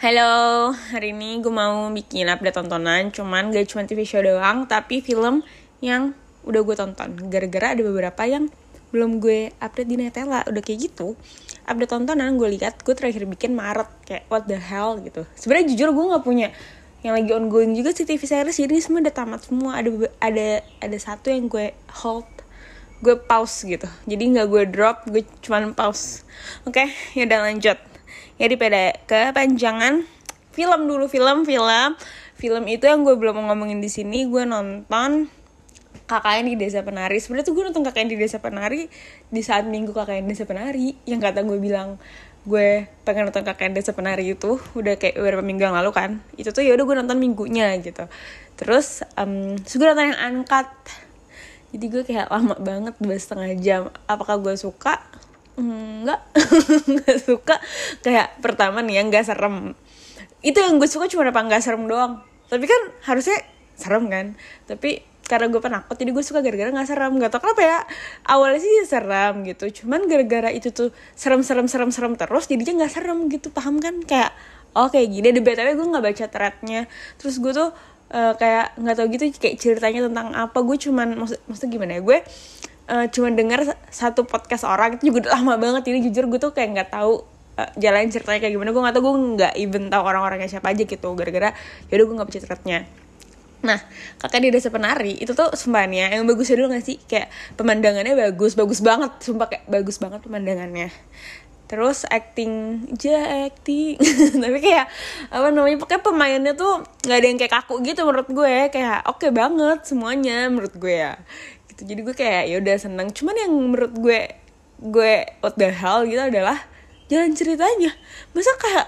Halo, hari ini gue mau bikin update tontonan Cuman gak cuma TV show doang Tapi film yang udah gue tonton. Gara-gara ada beberapa yang belum gue update di Netella Udah kayak gitu. Update tontonan gue lihat gue terakhir bikin Maret Kayak what the hell gitu. Sebenarnya jujur gue gak punya yang lagi ongoing juga sih TV series ini semua udah tamat semua. Ada ada ada satu yang gue hold gue pause gitu. Jadi nggak gue drop gue cuman pause. Oke okay, ya udah lanjut ya pada kepanjangan. Film dulu film film. Film itu yang gue belum ngomongin di sini gue nonton KKN di Desa Penari. Sebenarnya tuh gue nonton KKN di Desa Penari di saat minggu KKN Desa Penari. Yang kata gue bilang gue pengen nonton KKN Desa Penari itu udah kayak beberapa minggu yang lalu kan. Itu tuh ya udah gue nonton minggunya gitu. Terus um, terus nonton yang angkat jadi gue kayak lama banget dua setengah jam. Apakah gue suka enggak nggak suka. Kayak pertama nih yang nggak serem. Itu yang gue suka cuma apa nggak serem doang. Tapi kan harusnya serem kan. Tapi karena gue penakut jadi gue suka gara-gara nggak serem. Gak tau kenapa ya. Awalnya sih serem gitu. Cuman gara-gara itu tuh serem serem serem serem terus jadinya nggak serem gitu. Paham kan? Kayak oh gini. Di btw gue nggak baca threadnya. Terus gue tuh uh, kayak nggak tau gitu kayak ceritanya tentang apa. Gue cuman maksud maksudnya gimana ya? Gue uh, cuma dengar satu podcast orang itu juga udah lama banget. Ini jujur gue tuh kayak nggak tahu uh, jalan ceritanya kayak gimana. Gue nggak tahu gue nggak even tahu orang-orangnya siapa aja gitu. Gara-gara yaudah gue nggak baca threadnya. Nah, kakak di desa penari itu tuh sumpahnya yang bagus dulu gak sih? Kayak pemandangannya bagus, bagus banget, sumpah kayak bagus banget pemandangannya. Terus acting, aja acting, tapi kayak apa namanya? Pokoknya pemainnya tuh nggak ada yang kayak kaku gitu menurut gue, kayak oke okay banget semuanya menurut gue ya gitu. Jadi gue kayak ya udah seneng. Cuman yang menurut gue gue what the hell gitu adalah jalan ceritanya. Masa kayak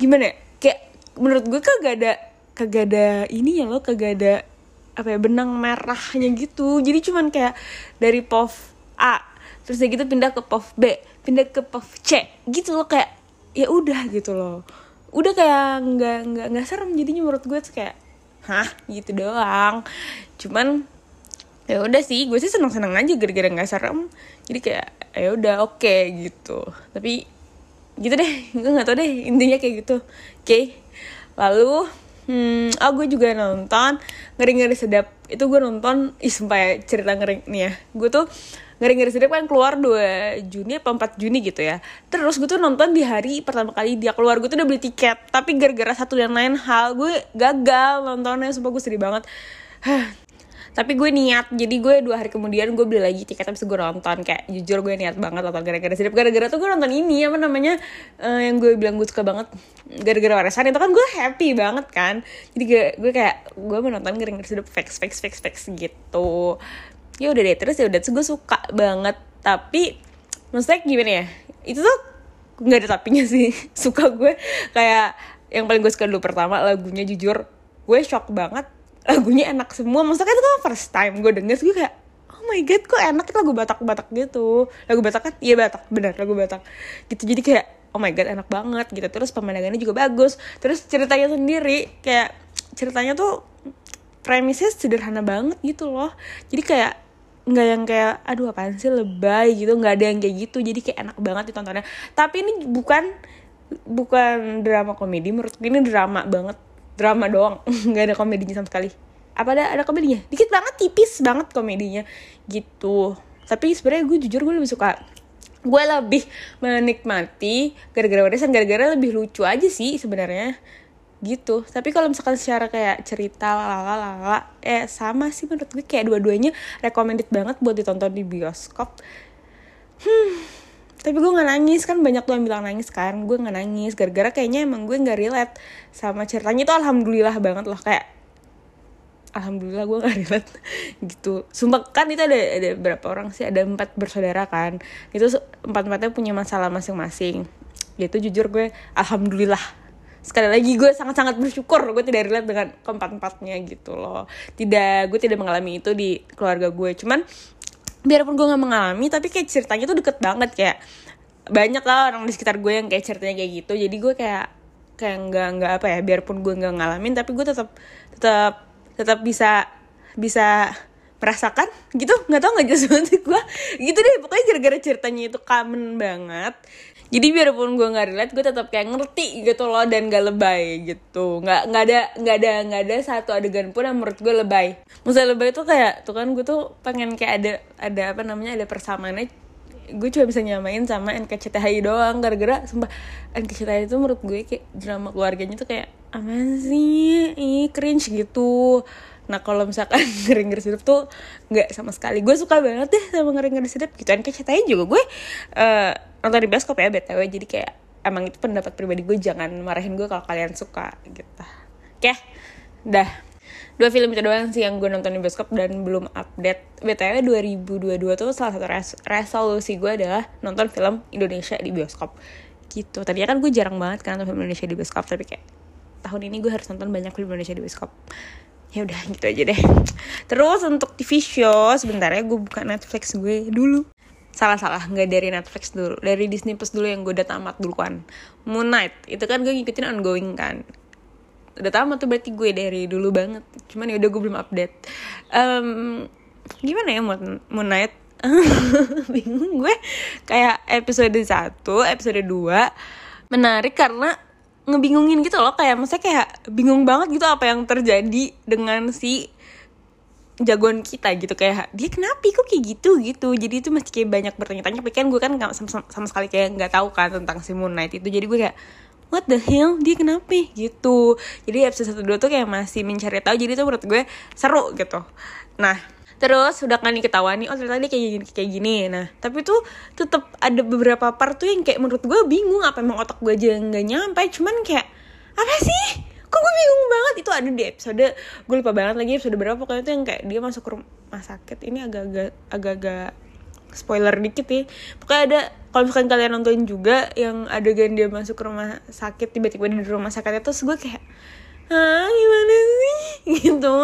gimana ya? Kayak menurut gue kagak ada kagak ada ini ya lo kagak ada apa ya benang merahnya gitu. Jadi cuman kayak dari POV A terus gitu pindah ke POV B pindah ke POV C gitu loh. Kayak ya udah gitu loh. Udah kayak nggak nggak nggak serem jadinya menurut gue tuh kayak hah? Gitu doang. Cuman ya udah sih gue sih seneng seneng aja gara-gara nggak serem. Jadi kayak ya udah oke okay, gitu. Tapi gitu deh. Gue nggak tau deh intinya kayak gitu. Oke. Okay. lalu hmm, oh gue juga nonton ngeri ngeri sedap. Itu gue nonton ih sumpah ya, cerita ngeri nih ya. Gue tuh ngeri ngeri sedap kan keluar 2 Juni apa 4 Juni gitu ya. Terus gue tuh nonton di hari pertama kali dia keluar. Gue tuh udah beli tiket tapi gara-gara satu dan lain hal gue gagal nontonnya. Sumpah gue sedih banget tapi gue niat jadi gue dua hari kemudian gue beli lagi tiket habis gue nonton. Kayak jujur gue niat banget nonton gara-gara sedap gara-gara tuh gue nonton ini apa namanya uh, yang gue bilang gue suka banget. Gara-gara warisan itu kan gue happy banget kan. Jadi gue, gue kayak gue menonton gara-gara sedap fix fix fix fix gitu. Ya udah deh terus ya udah gue suka banget. Tapi maksudnya gimana ya itu tuh nggak ada tapinya sih. Suka gue kayak yang paling gue suka dulu pertama lagunya jujur gue shock banget lagunya enak semua. Maksudnya itu kan first time gue denger gue kayak oh my god kok enak itu lagu batak-batak gitu. Lagu batak kan iya batak benar lagu batak. Gitu jadi kayak oh my god enak banget gitu. Terus pemandangannya juga bagus. Terus ceritanya sendiri kayak ceritanya tuh premisnya sederhana banget gitu loh. Jadi kayak nggak yang kayak aduh apaan sih lebay gitu. Nggak ada yang kayak gitu. Jadi kayak enak banget ditontonnya. Tapi ini bukan bukan drama komedi menurut gue ini drama banget drama doang. Nggak ada komedinya sama sekali. Apa ada ada komedinya? Dikit banget tipis banget komedinya. Gitu. Tapi sebenarnya gue jujur gue lebih suka gue lebih menikmati gara-gara warisan. Gara-gara lebih lucu aja sih sebenarnya. Gitu. Tapi kalau misalkan secara kayak cerita lalala eh sama sih menurut gue kayak dua-duanya recommended banget buat ditonton di bioskop. Hmm tapi gue nggak nangis kan banyak tuh yang bilang nangis kan. Gue nggak nangis gara-gara kayaknya emang gue nggak relate sama ceritanya. Itu alhamdulillah banget loh kayak alhamdulillah gue nggak relate gitu. Sumpah kan itu ada ada berapa orang sih? Ada empat bersaudara kan. Itu empat empatnya punya masalah masing-masing. Gitu jujur gue alhamdulillah. Sekali lagi gue sangat-sangat bersyukur gue tidak relate dengan keempat empatnya gitu loh. Tidak gue tidak mengalami itu di keluarga gue. Cuman biarpun gue nggak mengalami tapi kayak ceritanya tuh deket banget kayak banyak lah orang di sekitar gue yang kayak ceritanya kayak gitu. Jadi gue kayak kayak nggak nggak apa ya biarpun gue nggak ngalamin tapi gue tetap tetap tetap bisa bisa merasakan gitu. Nggak tau nggak jelas banget gue gitu deh pokoknya gara-gara ceritanya itu kamen banget jadi biarpun gue nggak relate gue tetap kayak ngerti gitu loh dan gak lebay gitu. Nggak nggak ada nggak ada nggak ada satu adegan pun yang menurut gue lebay. Maksudnya lebay tuh kayak tuh kan gue tuh pengen kayak ada ada apa namanya ada persamaannya. Gue cuma bisa nyamain sama NKCTHI doang gara-gara sumpah NKCTHI itu menurut gue kayak drama keluarganya tuh kayak apa sih? Ih cringe gitu. Nah kalau misalkan ngeri ngeri sedap tuh nggak sama sekali. Gue suka banget deh sama ngeri ngeri sedap. Gitu ceritanya juga gue uh, nonton di bioskop ya btw. Jadi kayak emang itu pendapat pribadi gue jangan marahin gue kalau kalian suka gitu. Oke, dah. Dua film itu doang sih yang gue nonton di bioskop dan belum update. BTW 2022 tuh salah satu res resolusi gue adalah nonton film Indonesia di bioskop. Gitu. Tadinya kan gue jarang banget kan nonton film Indonesia di bioskop, tapi kayak tahun ini gue harus nonton banyak film Indonesia di bioskop ya udah gitu aja deh terus untuk TV show sebentar ya gue buka Netflix gue dulu salah salah nggak dari Netflix dulu dari Disney Plus dulu yang gue udah tamat duluan. Moon Knight itu kan gue ngikutin ongoing kan. Udah tamat tuh berarti gue dari dulu banget cuman ya udah gue belum update. Um, gimana ya Moon, Knight? Bingung gue. Kayak episode 1 episode 2 menarik karena ngebingungin gitu loh kayak maksudnya kayak bingung banget gitu apa yang terjadi dengan si jagoan kita gitu kayak dia kenapa kok kayak gitu? Gitu. Jadi itu masih kayak banyak bertanya-tanya tapi kan gue kan gak, sama, sama sekali kayak nggak tahu kan tentang si Moon Knight itu. Jadi gue kayak what the hell? Dia kenapa? Gitu. Jadi episode satu dua tuh kayak masih mencari tahu. Jadi itu menurut gue seru gitu. Nah terus udah kan ketahuan nih oh ternyata dia kayak gini kayak gini. Nah tapi tuh tetap ada beberapa part tuh yang kayak menurut gue bingung apa emang otak gue aja nggak nyampe. Cuman kayak apa sih kok gue bingung banget? Itu ada di episode gue lupa banget lagi episode berapa. Pokoknya tuh yang kayak dia masuk ke rumah sakit. Ini agak-agak agak-agak spoiler dikit ya. Pokoknya ada kalau misalkan kalian nonton juga yang adegan dia masuk ke rumah sakit tiba-tiba di rumah sakit itu gue kayak ah gimana sih? Gitu.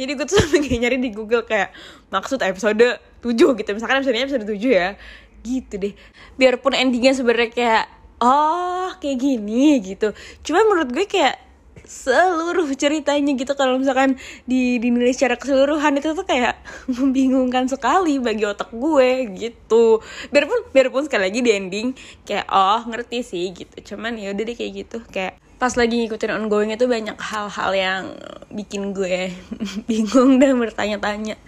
Jadi gue tuh sampai kayak nyari di Google kayak maksud episode 7 gitu. Misalkan episode episode 7 ya. Gitu deh. Biarpun endingnya sebenarnya kayak oh kayak gini gitu. Cuma menurut gue kayak seluruh ceritanya gitu. Kalau misalkan di dinilai secara keseluruhan itu tuh kayak membingungkan sekali bagi otak gue gitu. Biarpun biarpun sekali lagi di ending kayak oh ngerti sih gitu. Cuman ya udah deh kayak gitu. Kayak pas lagi ngikutin ongoing itu banyak hal-hal yang bikin gue bingung dan bertanya-tanya.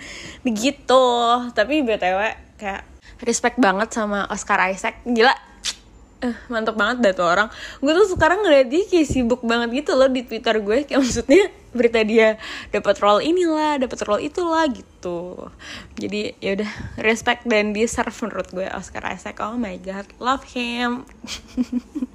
Begitu. Tapi btw kayak respect banget sama Oscar Isaac. Gila uh, mantep banget dah tuh orang. Gue tuh sekarang ngeliat dia kayak sibuk banget gitu loh di twitter gue. Kayak maksudnya berita dia dapat role inilah dapat role itulah gitu. Jadi ya udah respect dan deserve menurut gue Oscar Isaac. Oh my god love him.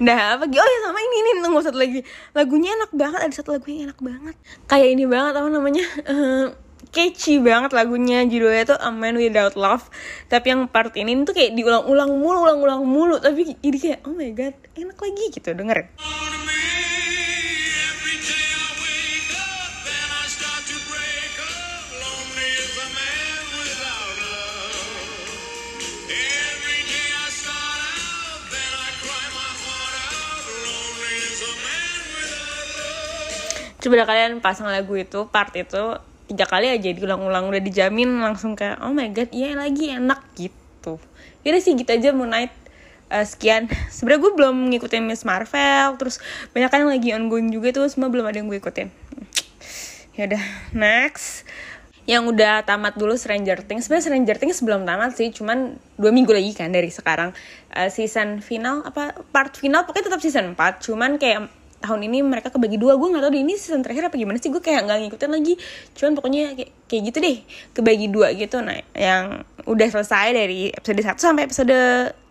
Nah apa oh ya sama ini nih tunggu satu lagi. Lagunya enak banget ada satu lagu yang enak banget. Kayak ini banget apa namanya? Uh, catchy banget lagunya. Judulnya tuh A Man Without Love. Tapi yang part ini tuh kayak diulang-ulang mulu ulang-ulang mulu. Tapi jadi kayak oh my god enak lagi gitu dengerin coba kalian pasang lagu itu part itu tiga kali aja diulang-ulang udah dijamin langsung kayak oh my god iya lagi enak gitu. Jadi sih gitu aja mau naik uh, sekian. Sebenarnya gue belum ngikutin Miss Marvel terus banyak kan yang lagi ongoing juga tuh semua belum ada yang gue ikutin. Ya udah next. Yang udah tamat dulu Stranger Things. Sebenarnya Stranger Things belum tamat sih cuman dua minggu lagi kan dari sekarang. Uh, season final apa part final pokoknya tetap season 4 cuman kayak tahun ini mereka kebagi dua. Gue nggak tahu di ini season terakhir apa gimana sih? Gue kayak nggak ngikutin lagi. Cuman pokoknya kayak, kayak gitu deh kebagi dua gitu. Nah yang udah selesai dari episode 1 sampai episode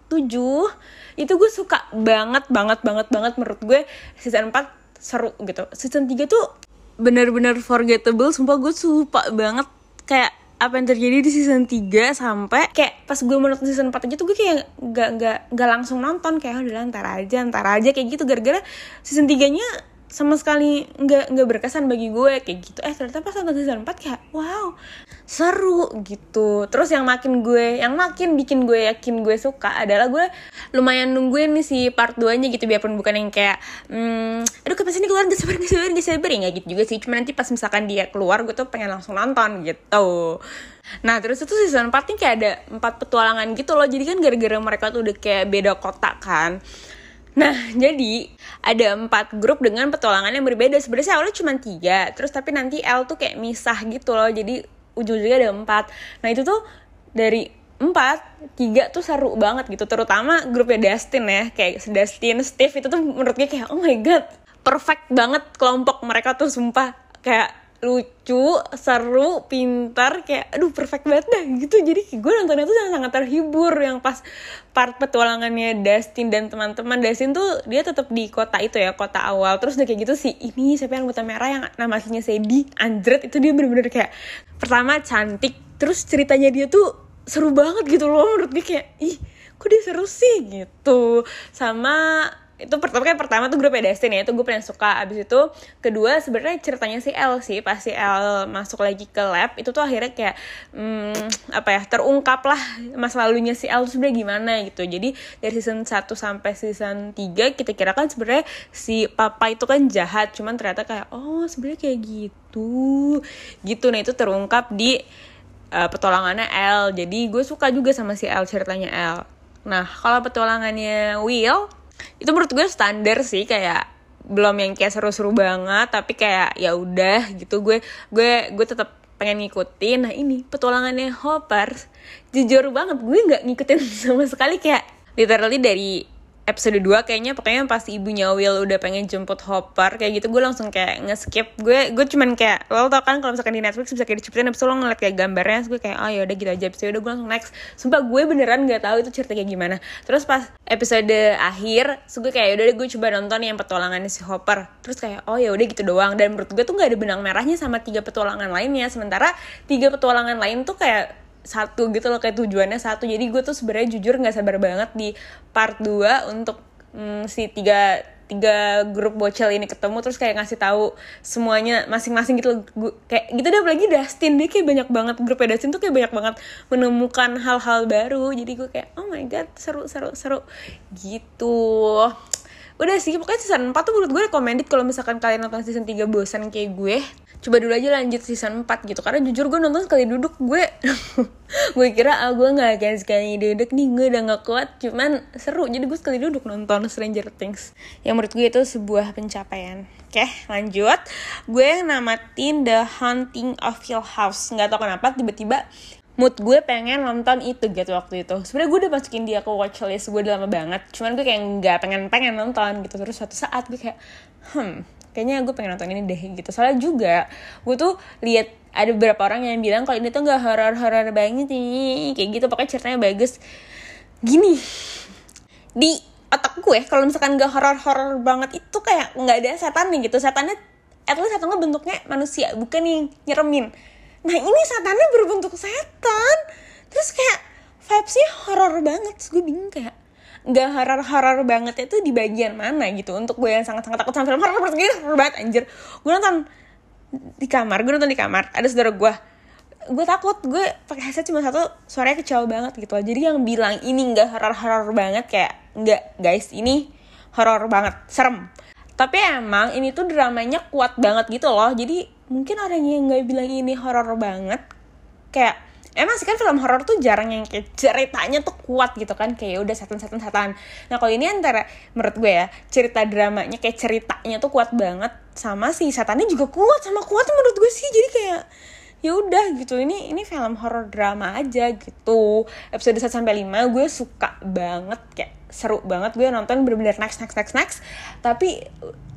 7 itu gue suka banget banget banget banget. Menurut gue season 4 seru gitu. Season 3 tuh bener-bener forgettable. Sumpah gue suka banget. Kayak apa yang terjadi di season 3 sampai kayak pas gue menonton season 4 aja tuh gue kayak gak, gak, gak langsung nonton. Kayak udah ntar aja ntar aja. Kayak gitu gara-gara season 3 nya sama sekali nggak nggak berkesan bagi gue kayak gitu. Eh ternyata pas nonton season 4 kayak wow seru gitu. Terus yang makin gue yang makin bikin gue yakin gue suka adalah gue lumayan nungguin nih si part 2 nya gitu. Biarpun bukan yang kayak hmm, aduh kapan sih keluar? Gak sabar gak sabar gak ya gitu juga sih. Cuma nanti pas misalkan dia keluar gue tuh pengen langsung nonton gitu. Nah terus itu season 4 nih kayak ada empat petualangan gitu loh. Jadi kan gara-gara mereka tuh udah kayak beda kota kan Nah, jadi ada empat grup dengan petualangan yang berbeda. Sebenarnya awalnya cuma tiga, terus tapi nanti L tuh kayak misah gitu loh. Jadi ujung-ujungnya ada empat. Nah itu tuh dari empat, tiga tuh seru banget gitu. Terutama grupnya Dustin ya, kayak Dustin, Steve itu tuh menurut gue kayak oh my god, perfect banget kelompok mereka tuh sumpah kayak lucu, seru, pintar, kayak aduh perfect banget dah gitu. Jadi gue nontonnya tuh sangat, sangat terhibur yang pas part petualangannya Dustin dan teman-teman. Dustin tuh dia tetap di kota itu ya, kota awal. Terus udah kayak gitu sih, ini siapa yang buta merah yang nama aslinya Sadie, Andret itu dia bener-bener kayak pertama cantik, terus ceritanya dia tuh seru banget gitu loh menurut gue kayak ih kok dia seru sih gitu sama itu pertama kan pertama tuh grup Destin ya itu gue paling suka. Abis itu kedua sebenarnya ceritanya si L sih pas si L masuk lagi ke lab itu tuh akhirnya kayak hmm, apa ya terungkap lah masa lalunya si L sebenarnya gimana gitu. Jadi dari season 1 sampai season 3 kita kira kan sebenarnya si papa itu kan jahat cuman ternyata kayak oh sebenarnya kayak gitu. Gitu nah itu terungkap di uh, petualangannya L. Jadi gue suka juga sama si L ceritanya L. Nah kalau petualangannya Will itu menurut gue standar sih kayak belum yang kayak seru-seru banget tapi kayak ya udah gitu. Gue gue gue tetap pengen ngikutin. Nah ini petualangannya Hopper jujur banget gue nggak ngikutin sama sekali. Kayak literally dari episode 2 kayaknya pokoknya pas ibunya Will udah pengen jemput Hopper kayak gitu gue langsung kayak nge-skip. Gue gue cuman kayak lo tau kan kalau misalkan di Netflix bisa kayak dicepetin episode lo ngeliat kayak gambarnya gue kayak oh ya udah gitu aja. Episode udah gue langsung next. Sumpah gue beneran gak tahu itu cerita kayak gimana. Terus pas episode akhir so gue kayak ya udah gue coba nonton yang petualangannya si Hopper. Terus kayak oh ya udah gitu doang. Dan menurut gue tuh gak ada benang merahnya sama tiga petualangan lainnya. Sementara tiga petualangan lain tuh kayak satu gitu loh kayak tujuannya satu. Jadi gue tuh sebenarnya jujur nggak sabar banget di part 2 untuk mm, si tiga tiga grup bocil ini ketemu terus kayak ngasih tahu semuanya masing-masing gitu gue, kayak gitu deh apalagi Dustin. Dia kayak banyak banget grup Dustin tuh kayak banyak banget menemukan hal-hal baru. Jadi gue kayak oh my god seru seru seru. Gitu. Udah sih pokoknya season 4 tuh menurut gue recommended kalau misalkan kalian nonton season 3 bosan kayak gue coba dulu aja lanjut season 4 gitu. Karena jujur gue nonton sekali duduk gue gue kira ah gue nggak akan sekali duduk nih gue udah gak kuat. Cuman seru jadi gue sekali duduk nonton Stranger Things. Yang menurut gue itu sebuah pencapaian. Oke lanjut. Gue namatin The Haunting of Hill House. Nggak tau kenapa tiba-tiba mood gue pengen nonton itu gitu waktu itu. Sebenarnya gue udah masukin dia ke watchlist gue udah lama banget. Cuman gue kayak nggak pengen pengen nonton gitu. Terus suatu saat gue kayak hmm kayaknya gue pengen nonton ini deh gitu. Soalnya juga gue tuh lihat ada beberapa orang yang bilang kalau ini tuh nggak horor horor banget nih kayak gitu. Pokoknya ceritanya bagus. Gini di otak gue kalau misalkan gak horor horor banget itu kayak nggak ada setan nih gitu. Setannya at least setannya bentuknya manusia bukan nih nyeremin. Nah ini setannya berbentuk setan. Terus kayak vibesnya horor banget. Terus gue bingung kayak nggak horor-horor banget itu di bagian mana gitu. Untuk gue yang sangat-sangat takut sama film horor horor horor banget anjir. Gue nonton di kamar gue nonton di kamar. Ada saudara gue gue takut gue pakai headset cuma satu suaranya kecil banget gitu loh. Jadi yang bilang ini nggak horor-horor banget kayak nggak guys ini horor banget serem. Tapi emang ini tuh dramanya kuat banget gitu loh. Jadi mungkin orang yang nggak bilang ini horor banget kayak emang sih kan film horor tuh jarang yang kayak ceritanya tuh kuat gitu kan kayak ya udah setan setan setan nah kalau ini antara menurut gue ya cerita dramanya kayak ceritanya tuh kuat banget sama si setannya juga kuat sama kuat menurut gue sih. Jadi kayak ya udah gitu ini ini film horror drama aja gitu. Episode 1 sampai 5 gue suka banget kayak seru banget gue nonton bener-bener next next next next. Tapi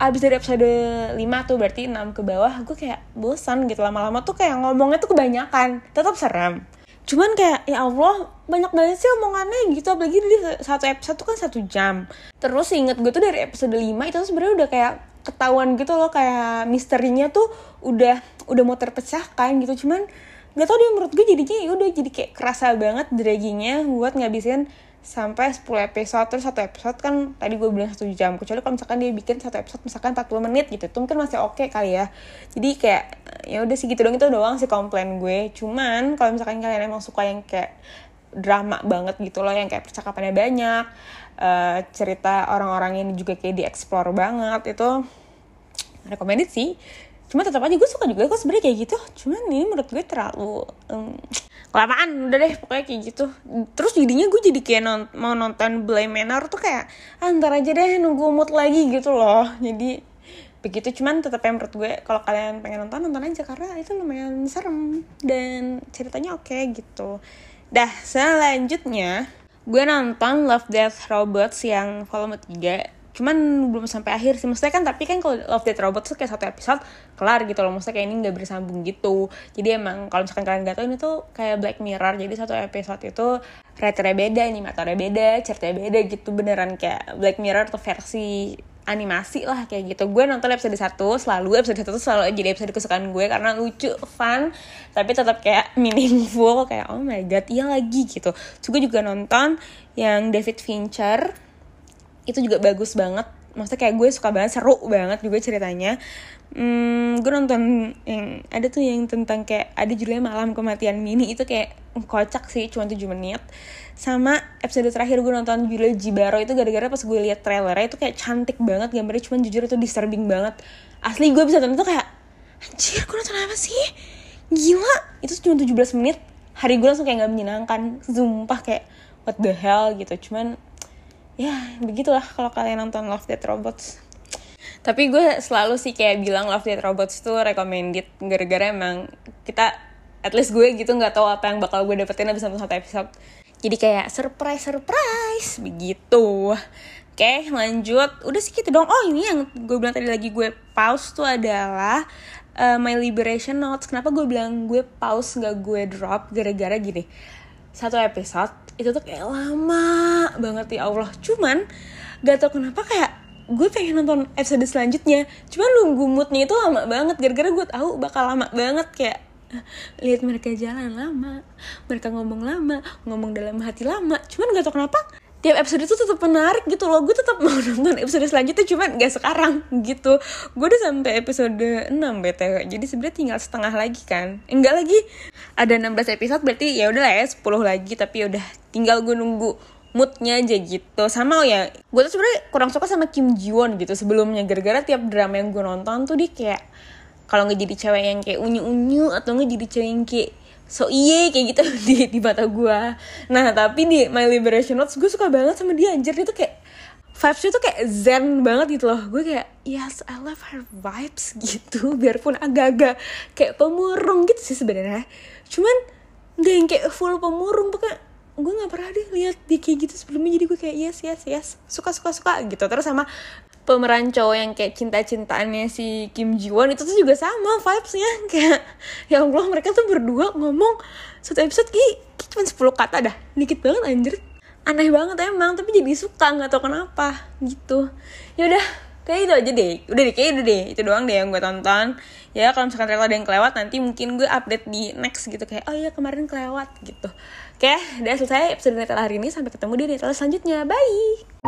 abis dari episode 5 tuh berarti 6 ke bawah gue kayak bosan gitu. Lama-lama tuh kayak ngomongnya tuh kebanyakan tetap serem. Cuman kayak ya Allah banyak banget sih omongannya gitu. Apalagi di satu episode tuh kan satu jam. Terus inget gue tuh dari episode 5 itu sebenarnya udah kayak ketahuan gitu loh. Kayak misterinya tuh udah udah mau terpecahkan gitu. Cuman gak tau dia menurut gue jadinya ya udah jadi kayak kerasa banget draggingnya buat ngabisin sampai 10 episode. Terus satu episode kan tadi gue bilang satu jam. Kecuali kalau misalkan dia bikin satu episode misalkan 40 menit gitu itu mungkin masih oke okay kali ya. Jadi kayak ya udah sih gitu dong itu doang sih komplain gue. Cuman kalau misalkan kalian emang suka yang kayak drama banget gitu loh yang kayak percakapannya banyak uh, cerita orang-orang ini juga kayak dieksplor banget itu recommended sih cuma tetap aja gue suka juga kok sebenarnya kayak gitu. Cuman ini menurut gue terlalu um, kelamaan. Udah deh pokoknya kayak gitu. Terus jadinya gue jadi kayak non mau nonton Blame Manor tuh kayak ah, aja deh nunggu mood lagi gitu loh. Jadi begitu. Cuman tetap yang menurut gue kalau kalian pengen nonton nonton aja. Karena itu lumayan serem dan ceritanya oke okay, gitu. Dah selanjutnya gue nonton Love Death Robots yang volume 3 cuman belum sampai akhir sih. Maksudnya kan tapi kan kalau Love Death Robot tuh kayak satu episode kelar gitu loh. Maksudnya kayak ini nggak bersambung gitu. Jadi emang kalau misalkan kalian nggak tahu ini tuh kayak Black Mirror. Jadi satu episode itu raternya beda animatornya beda ceritanya beda gitu. Beneran kayak Black Mirror tuh versi animasi lah kayak gitu. Gue nonton episode satu selalu episode satu tuh selalu jadi episode kesukaan gue karena lucu fun tapi tetap kayak meaningful. Kayak oh my god iya lagi gitu. Gue juga nonton yang David Fincher itu juga bagus banget. Maksudnya kayak gue suka banget seru banget juga ceritanya. Hmm, gue nonton yang ada tuh yang tentang kayak ada judulnya malam kematian mini. Itu kayak kocak sih cuma 7 menit. Sama episode terakhir gue nonton judulnya Jibaro itu gara-gara pas gue liat trailernya itu kayak cantik banget gambarnya cuma jujur itu disturbing banget. Asli gue bisa nonton tuh kayak anjir gue nonton apa sih? Gila. Itu cuma 17 menit. Hari gue langsung kayak gak menyenangkan. Sumpah kayak what the hell? gitu. Cuman ya begitulah kalau kalian nonton Love Death Robots. Tapi gue selalu sih kayak bilang Love Death Robots tuh recommended gara-gara emang kita at least gue gitu nggak tahu apa yang bakal gue dapetin abis nonton satu episode. Jadi kayak surprise surprise begitu. Oke lanjut. Udah sih gitu dong. Oh ini yang gue bilang tadi lagi gue pause tuh adalah uh, my liberation notes. Kenapa gue bilang gue pause nggak gue drop? Gara-gara gini. Satu episode itu tuh kayak lama banget ya Allah. Cuman gak tau kenapa kayak gue pengen nonton episode selanjutnya. Cuman nunggu moodnya itu lama banget. Gara-gara gue tahu bakal lama banget. Kayak lihat mereka jalan lama mereka ngomong lama ngomong dalam hati lama. Cuman gak tau kenapa tiap episode itu tetap menarik gitu loh. Gue tetap mau nonton episode selanjutnya cuman gak sekarang gitu. Gue udah sampai episode 6 btw jadi sebenarnya tinggal setengah lagi kan. Enggak lagi. Ada 16 episode berarti ya udah lah ya 10 lagi. Tapi udah tinggal gue nunggu moodnya aja gitu. Sama ya gue tuh sebenarnya kurang suka sama Kim Ji Won gitu sebelumnya. Gara-gara tiap drama yang gue nonton tuh dia kayak kalau nggak jadi cewek yang kayak unyu unyu atau nggak jadi cewek yang kayak so iye kayak gitu di di mata gue nah tapi di My Liberation Notes gue suka banget sama dia anjir. Dia tuh kayak vibesnya tuh kayak zen banget gitu loh. Gue kayak yes I love her vibes gitu. Biarpun agak-agak kayak pemurung gitu sih sebenarnya. Cuman gak yang kayak full pemurung pokoknya gue nggak pernah deh lihat dia kayak gitu sebelumnya. Jadi gue kayak yes yes yes. Suka suka suka gitu. Terus sama pemeran cowok yang kayak cinta-cintaannya si Kim Ji Won itu tuh juga sama vibesnya. Kayak ya Allah mereka tuh berdua ngomong satu episode kayak, kayak cuma 10 kata dah dikit banget anjir. Aneh banget emang tapi jadi suka nggak tau kenapa gitu. Ya udah kayak itu aja deh. Udah deh kayak itu deh. Itu doang deh yang gue tonton. Ya kalau misalkan ternyata ada yang kelewat nanti mungkin gue update di next gitu. Kayak oh iya kemarin kelewat gitu. Oke udah selesai episode Natal hari ini. Sampai ketemu di Natal selanjutnya. Bye